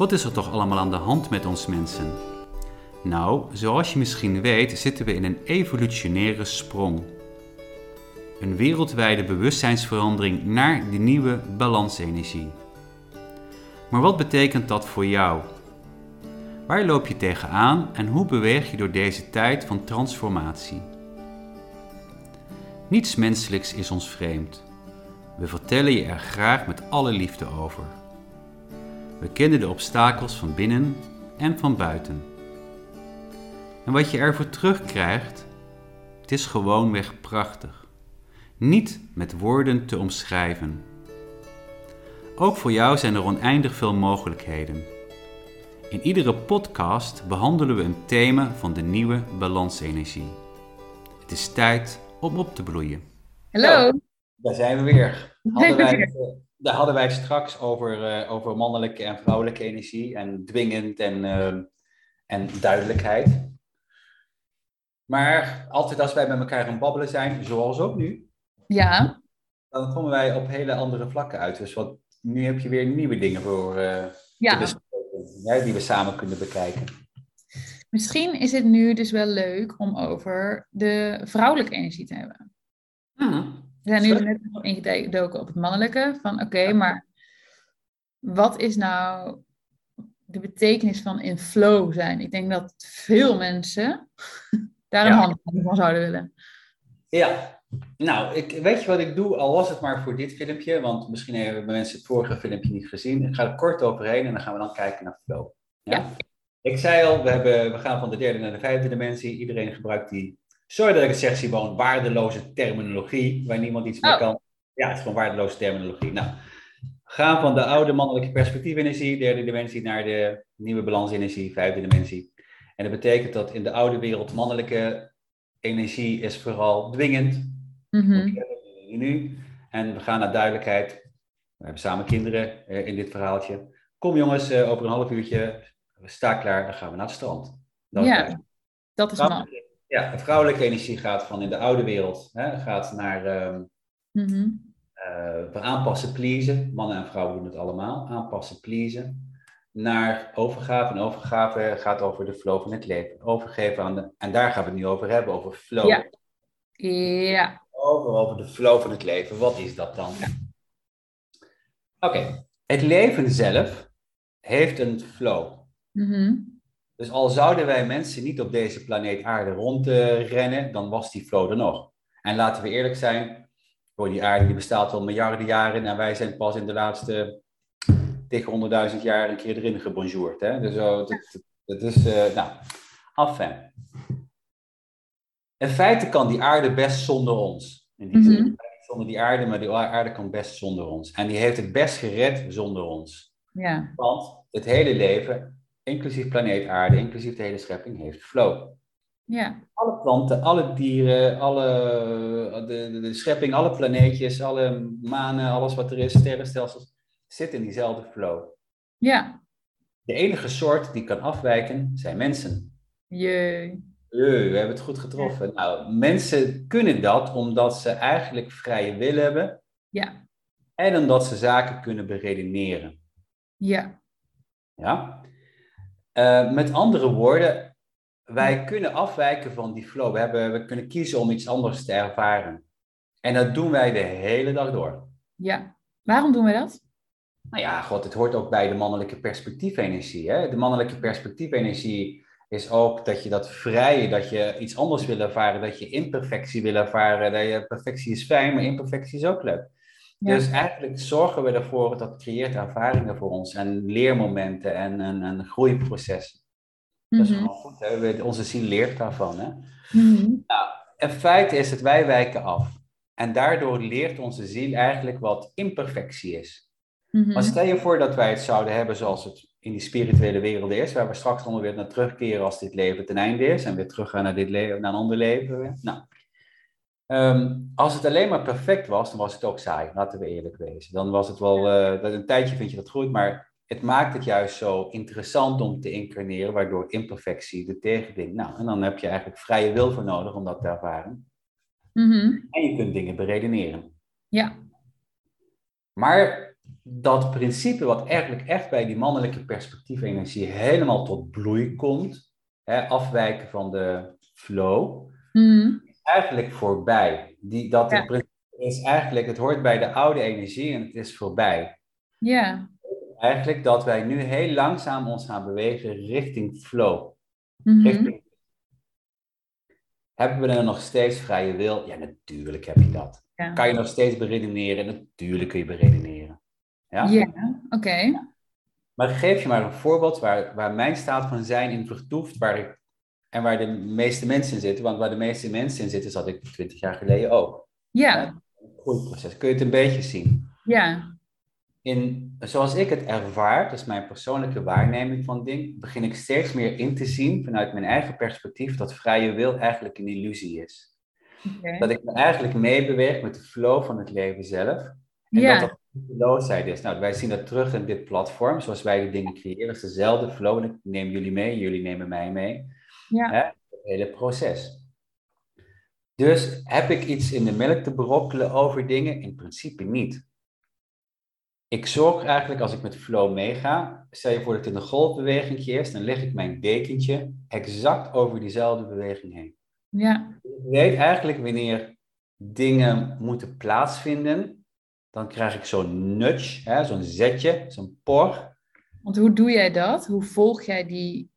Wat is er toch allemaal aan de hand met ons mensen? Nou, zoals je misschien weet, zitten we in een evolutionaire sprong. Een wereldwijde bewustzijnsverandering naar de nieuwe balansenergie. Maar wat betekent dat voor jou? Waar loop je tegenaan en hoe beweeg je door deze tijd van transformatie? Niets menselijks is ons vreemd. We vertellen je er graag met alle liefde over. We kennen de obstakels van binnen en van buiten. En wat je ervoor terugkrijgt, het is gewoonweg prachtig. Niet met woorden te omschrijven. Ook voor jou zijn er oneindig veel mogelijkheden. In iedere podcast behandelen we een thema van de nieuwe balansenergie. Het is tijd om op te bloeien. Hallo. Daar zijn we weer. Hadden wij, het, eh, daar hadden wij straks over, eh, over mannelijke en vrouwelijke energie en dwingend en, eh, en duidelijkheid. Maar altijd als wij met elkaar aan babbelen zijn, zoals ook nu, Ja, dan komen wij op hele andere vlakken uit. Dus wat, nu heb je weer nieuwe dingen voor eh, ja. bespreken, ja, die we samen kunnen bekijken. Misschien is het nu dus wel leuk om over de vrouwelijke energie te hebben. We zijn nu net nog ingedoken op het mannelijke. Van oké, maar wat is nou de betekenis van in flow zijn? Ik denk dat veel mensen daar een Ja. van zouden willen. Ja, nou, ik, weet je wat ik doe? Al was het maar voor dit filmpje, want misschien hebben mensen het vorige filmpje niet gezien. Ik ga er kort overheen en dan gaan we dan kijken naar flow. Ja. Ik zei al, we, hebben, we gaan van de derde naar de vijfde dimensie. Iedereen gebruikt die, sorry dat ik het zeg Simone, waardeloze terminologie, waar niemand iets mee Oh. kan. Ja, het is gewoon waardeloze terminologie. Nou, we gaan van de oude mannelijke perspectiefenergie, derde dimensie, naar de nieuwe balansenergie, vijfde dimensie. En dat betekent dat in de oude wereld mannelijke energie is vooral dwingend, Mhm. nu. En we gaan naar duidelijkheid. We hebben samen kinderen eh, in dit verhaaltje. Kom jongens, eh, over een half uurtje. Sta klaar, dan gaan we naar het strand. Dat is Ja. duidelijk. Dat is man. Ja, de vrouwelijke energie gaat van in de oude wereld. Hè, gaat naar ehm, Mhm. eh, aanpassen, pleasen. Mannen en vrouwen doen het allemaal. Aanpassen, pleasen. Naar overgave. En overgave gaat over de flow van het leven. Overgeven aan de... En daar gaan we het nu over hebben, over flow. Ja. Ja. over, over de flow van het leven. Wat is dat dan? Oké, het leven zelf heeft een flow. Mhm. Dus al zouden wij mensen niet op deze planeet aarde rondrennen, dan was die flow er nog. En laten we eerlijk zijn, voor die aarde die bestaat al miljarden jaren en wij zijn pas in de laatste tegen honderdduizend jaar een keer erin gebonjourd. Hè? Dus dat, dat is, eh, nou, enfin. In feite kan die aarde best zonder ons. In die zin, Mhm. zonder die aarde, maar die aarde kan best zonder ons. En die heeft het best gered zonder ons. Ja. Want het hele leven, inclusief planeet aarde, inclusief de hele schepping, heeft flow. Ja. Alle planten, alle dieren, alle, de, de, de schepping, alle planeetjes, alle manen, alles wat er is, sterrenstelsels, zit in diezelfde flow. Ja. De enige soort die kan afwijken zijn mensen. Jee. Eh, we hebben het goed getroffen. Nou, mensen kunnen dat omdat ze eigenlijk vrije wil hebben Ja. en omdat ze zaken kunnen beredeneren. Ja. Ja? Eh, met andere woorden, wij kunnen afwijken van die flow. We, hebben, we kunnen kiezen om iets anders te ervaren. En dat doen wij de hele dag door. Ja. Waarom doen we dat? Nou ja, god, het hoort ook bij de mannelijke perspectiefenergie. Hè? De mannelijke perspectiefenergie is ook dat je dat vrije, dat je iets anders wil ervaren, dat je imperfectie wil ervaren. Dat je, perfectie is fijn, maar imperfectie is ook leuk. Ja. Dus eigenlijk zorgen we ervoor dat creëert ervaringen voor ons en leermomenten en, en, en groeiprocessen. Dat is Mhm. gewoon goed. Hè? We- Onze ziel leert daarvan. Hè? Mhm. In feite is het wij wijken af. En daardoor leert onze ziel eigenlijk wat imperfectie is. Mhm. Maar stel je voor dat wij het zouden hebben zoals het in die spirituele wereld is, waar we straks allemaal weer naar terugkeren als dit leven ten einde is en weer teruggaan naar, dit leven, naar een ander leven. Nou, ehm, als het alleen maar perfect was, dan was het ook saai, laten we eerlijk wezen. Dan was het wel, eh, een tijdje vind je dat goed, maar het maakt het juist zo interessant om te incarneren, waardoor imperfectie de tegending. Nou, en dan heb je eigenlijk vrije wil voor nodig om dat te ervaren. Mhm. En je kunt dingen beredeneren. Ja. Maar dat principe wat eigenlijk echt bij die mannelijke perspectiefenergie helemaal tot bloei komt, hè, afwijken van de flow, Mhm. is eigenlijk voorbij. Die, dat Ja. het is eigenlijk, het hoort bij de oude energie en het is voorbij. Ja. Eigenlijk dat wij nu heel langzaam ons gaan bewegen richting flow. Mhm. Richting... Hebben we dan nog steeds vrije wil? Ja, natuurlijk heb je dat. Ja. Kan je nog steeds beredeneren? Natuurlijk kun je beredeneren. Ja? Ja, oké. Maar geef je maar een voorbeeld waar, waar mijn staat van zijn in vertoeft, waar ik, en waar de meeste mensen in zitten. Want waar de meeste mensen in zitten, zat ik twintig jaar geleden ook. Ja, Groeiproces. Kun je het een beetje zien? ja, In, zoals ik het ervaar, dus mijn persoonlijke waarneming van ding, begin ik steeds meer in te zien vanuit mijn eigen perspectief dat vrije wil eigenlijk een illusie is. Dat ik me eigenlijk meebeweeg met de flow van het leven zelf. En Ja. dat dat flow is. Nou, wij zien dat terug in dit platform, zoals wij de dingen creëren. Is dezelfde flow en ik neem jullie mee, jullie nemen mij mee. Ja, Hè? Het hele proces. Dus heb ik iets in de melk te brokkelen over dingen? In principe niet. Ik zorg eigenlijk, als ik met flow meega, stel je voor dat het een golfbeweging is, dan leg ik mijn dekentje exact over diezelfde beweging heen. ja, Ik weet eigenlijk wanneer dingen moeten plaatsvinden, dan krijg ik zo'n nudge, hè, zo'n zetje, zo'n por. want hoe doe jij dat? Hoe volg jij die?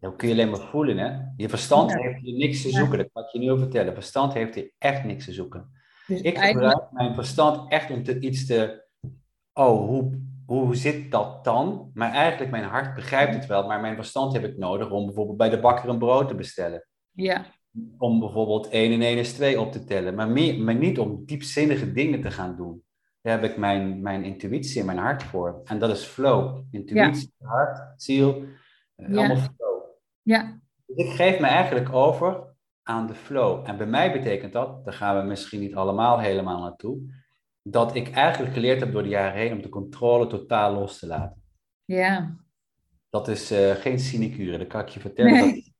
Dat kun je alleen maar voelen, hè. Je verstand Ja. heeft hier niks te zoeken, dat kan ik je nu al vertellen. Verstand heeft hier echt niks te zoeken. Dus Ik eigenlijk, gebruik mijn verstand echt om te, iets te... Oh, hoe, hoe zit dat dan? Maar eigenlijk, mijn hart begrijpt het wel, maar mijn verstand heb ik nodig om bijvoorbeeld bij de bakker een brood te bestellen. ja, om bijvoorbeeld 1 en 1 is 2 op te tellen, maar, meer, maar niet om diepzinnige dingen te gaan doen. Daar heb ik mijn, mijn intuïtie en mijn hart voor. En dat is flow. Intuïtie, hart, ziel, eh, Ja. allemaal flow. Ja, Dus ik geef me eigenlijk over aan de flow. En bij mij betekent dat, daar gaan we misschien niet allemaal helemaal naartoe, dat ik eigenlijk geleerd heb door de jaren heen om de controle totaal los te laten. ja. Dat is eh, geen sinecure, dat kan ik je vertellen. Nee.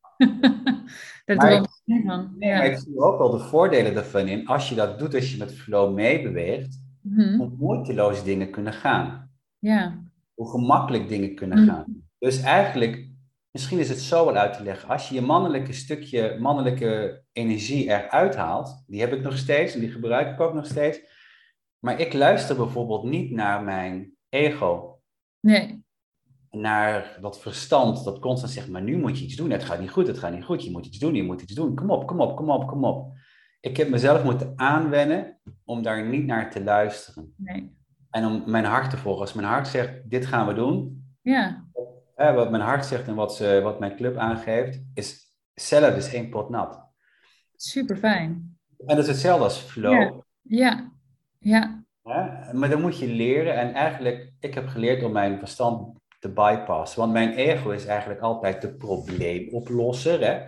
Dat Daar ik- niet van. Nee, maar ik zie ook wel de voordelen ervan in. Als je dat doet, als je met flow meebeweegt, Mhm. hoe moeiteloos dingen kunnen gaan. ja, Hoe gemakkelijk dingen kunnen Mhm. gaan. Dus eigenlijk, misschien is het zo wel uit te leggen. Als je je mannelijke stukje, mannelijke energie eruit haalt, die heb ik nog steeds en die gebruik ik ook nog steeds. Maar ik luister bijvoorbeeld niet naar mijn ego. nee, Naar dat verstand dat constant zegt, maar nu moet je iets doen. Het gaat niet goed, het gaat niet goed. Je moet iets doen, je moet iets doen. Kom op, kom op, kom op, kom op. Ik heb mezelf moeten aanwennen om daar niet naar te luisteren. nee. En om mijn hart te volgen. Als mijn hart zegt, dit gaan we doen. Ja, Wat mijn hart zegt en wat, ze, wat mijn club aangeeft, is zelf is één pot nat. super fijn. En dat is hetzelfde als flow. Ja. Ja? Maar dan moet je leren. En eigenlijk, ik heb geleerd om mijn verstand te bypassen. Want mijn ego is eigenlijk altijd de probleemoplosser. Hè?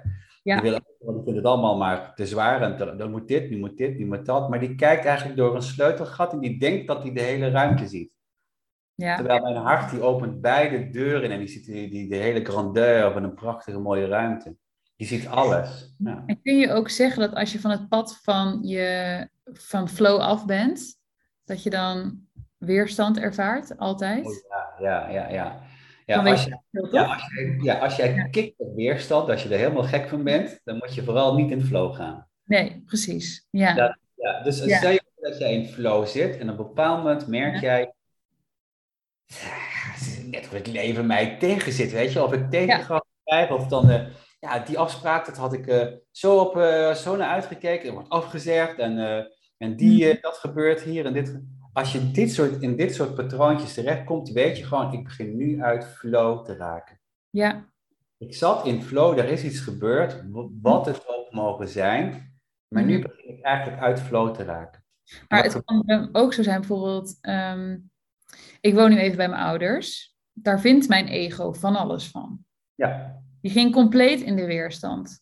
Ja. Die, wil, die vindt het allemaal maar te zwaar. En te- dan moet dit, nu moet dit, nu moet dat. Maar die kijkt eigenlijk door een sleutelgat en die denkt dat hij de hele ruimte ziet. Ja, Terwijl mijn hart die opent beide deuren en die ziet die, die, de hele grandeur van een prachtige mooie ruimte. Die ziet alles. Ja. En kun je ook zeggen dat als je van het pad van, je, van flow af bent, dat je dan weerstand ervaart, altijd? Oh, ja, ja, ja, ja. Ja, als, je je, ja, als, je, ja, als jij Ja. kikt op weerstand, als je er helemaal gek van bent, dan moet je vooral niet in flow gaan. Nee, precies. Ja, Ja. Ja, dus stel je dat jij in flow zit en op een bepaald moment merk jij, "Ah, het is net of het leven mij tegen zit, weet je, of ik tegengas krijg, of dan, eh, ja, die afspraak, dat had ik eh, zo, op, eh, zo naar uitgekeken, er wordt afgezegd en, en die, Mhm. dat gebeurt hier en dit. Als je dit soort, in dit soort patroontjes terechtkomt, weet je gewoon, ik begin nu uit flow te raken. ja, Ik zat in flow, er is iets gebeurd, wat het ook mogen zijn, maar nu Mhm. begin ik eigenlijk uit flow te raken. maar het kan ook zo zijn, bijvoorbeeld, ehm, ik woon nu even bij mijn ouders. Daar vindt mijn ego van alles van. Ja, Die ging compleet in de weerstand.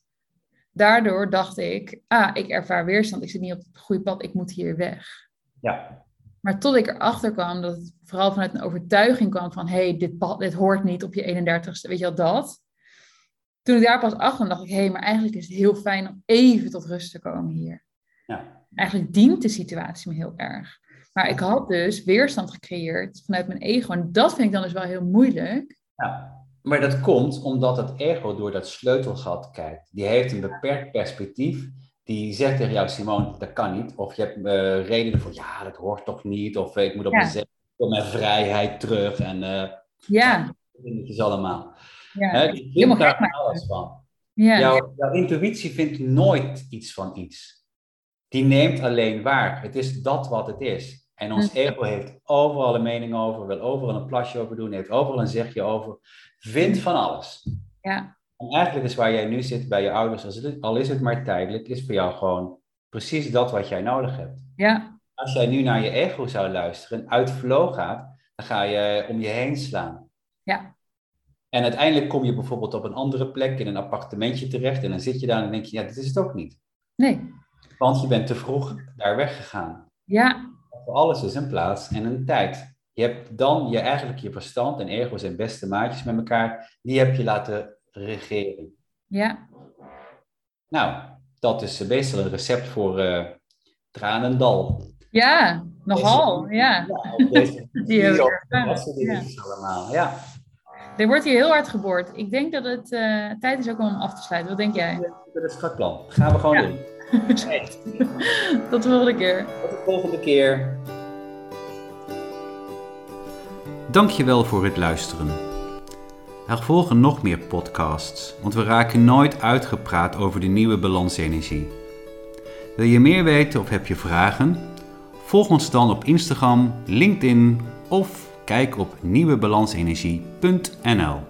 Daardoor dacht ik, ah, ik ervaar weerstand, ik zit niet op het goede pad, ik moet hier weg. ja, Maar tot ik erachter kwam dat het vooral vanuit een overtuiging kwam van, hé, hey, dit, pad- dit hoort niet op je 31ste, weet je wel, dat. Toen ik daar pas achter kwam, dacht ik, hé, hey, maar eigenlijk is het heel fijn om even tot rust te komen hier. ja. Eigenlijk dient de situatie me heel erg. Maar ik had dus weerstand gecreëerd vanuit mijn ego. En dat vind ik dan dus wel heel moeilijk. Ja, maar dat komt omdat het ego door dat sleutelgat kijkt. Die heeft een beperkt perspectief. Die zegt tegen jou, Simone, dat kan niet. Of je hebt uh, redenen voor, ja, dat hoort toch niet. Of ik moet op ja. mezelf, op mijn vrijheid terug. En uh, ja. dingetjes allemaal. Ja, Hè, die vindt daar alles van. Ja. Jouw, jouw intuïtie vindt nooit iets van iets. Die neemt alleen waar. Het is dat wat het is. En ons ego heeft overal een mening over, wil overal een plasje over doen, heeft overal een zegje over, vindt van alles. Ja. En eigenlijk is waar jij nu zit bij je ouders, al is het maar tijdelijk, is voor jou gewoon precies dat wat jij nodig hebt. Ja. Als jij nu naar je ego zou luisteren en uit flow gaat, dan ga je om je heen slaan. Ja. En uiteindelijk kom je bijvoorbeeld op een andere plek in een appartementje terecht en dan zit je daar en denk je, ja, dit is het ook niet. Nee. Want je bent te vroeg daar weggegaan. Ja. Voor alles is een plaats en een tijd. Je hebt dan je, eigenlijk je verstand en ego zijn beste maatjes met elkaar, die heb je laten regeren. Ja. Nou, dat is meestal een recept voor uh, tranendal. Ja, nogal, Deze- ja. Ja, op deze Die allemaal. Ja. Er wordt hier heel hard geboord. Ik denk dat het eh, tijd is ook om af te sluiten. Wat denk jij? Dat is het plan. Gaan we gewoon Ja. doen. Tot de volgende keer. Tot de volgende keer. Dankjewel voor het luisteren. Er volgen nog meer podcasts, want we raken nooit uitgepraat over de nieuwe balansenergie. Wil je meer weten of heb je vragen? Volg ons dan op Instagram, LinkedIn of kijk op nieuwebalansenergie.nl.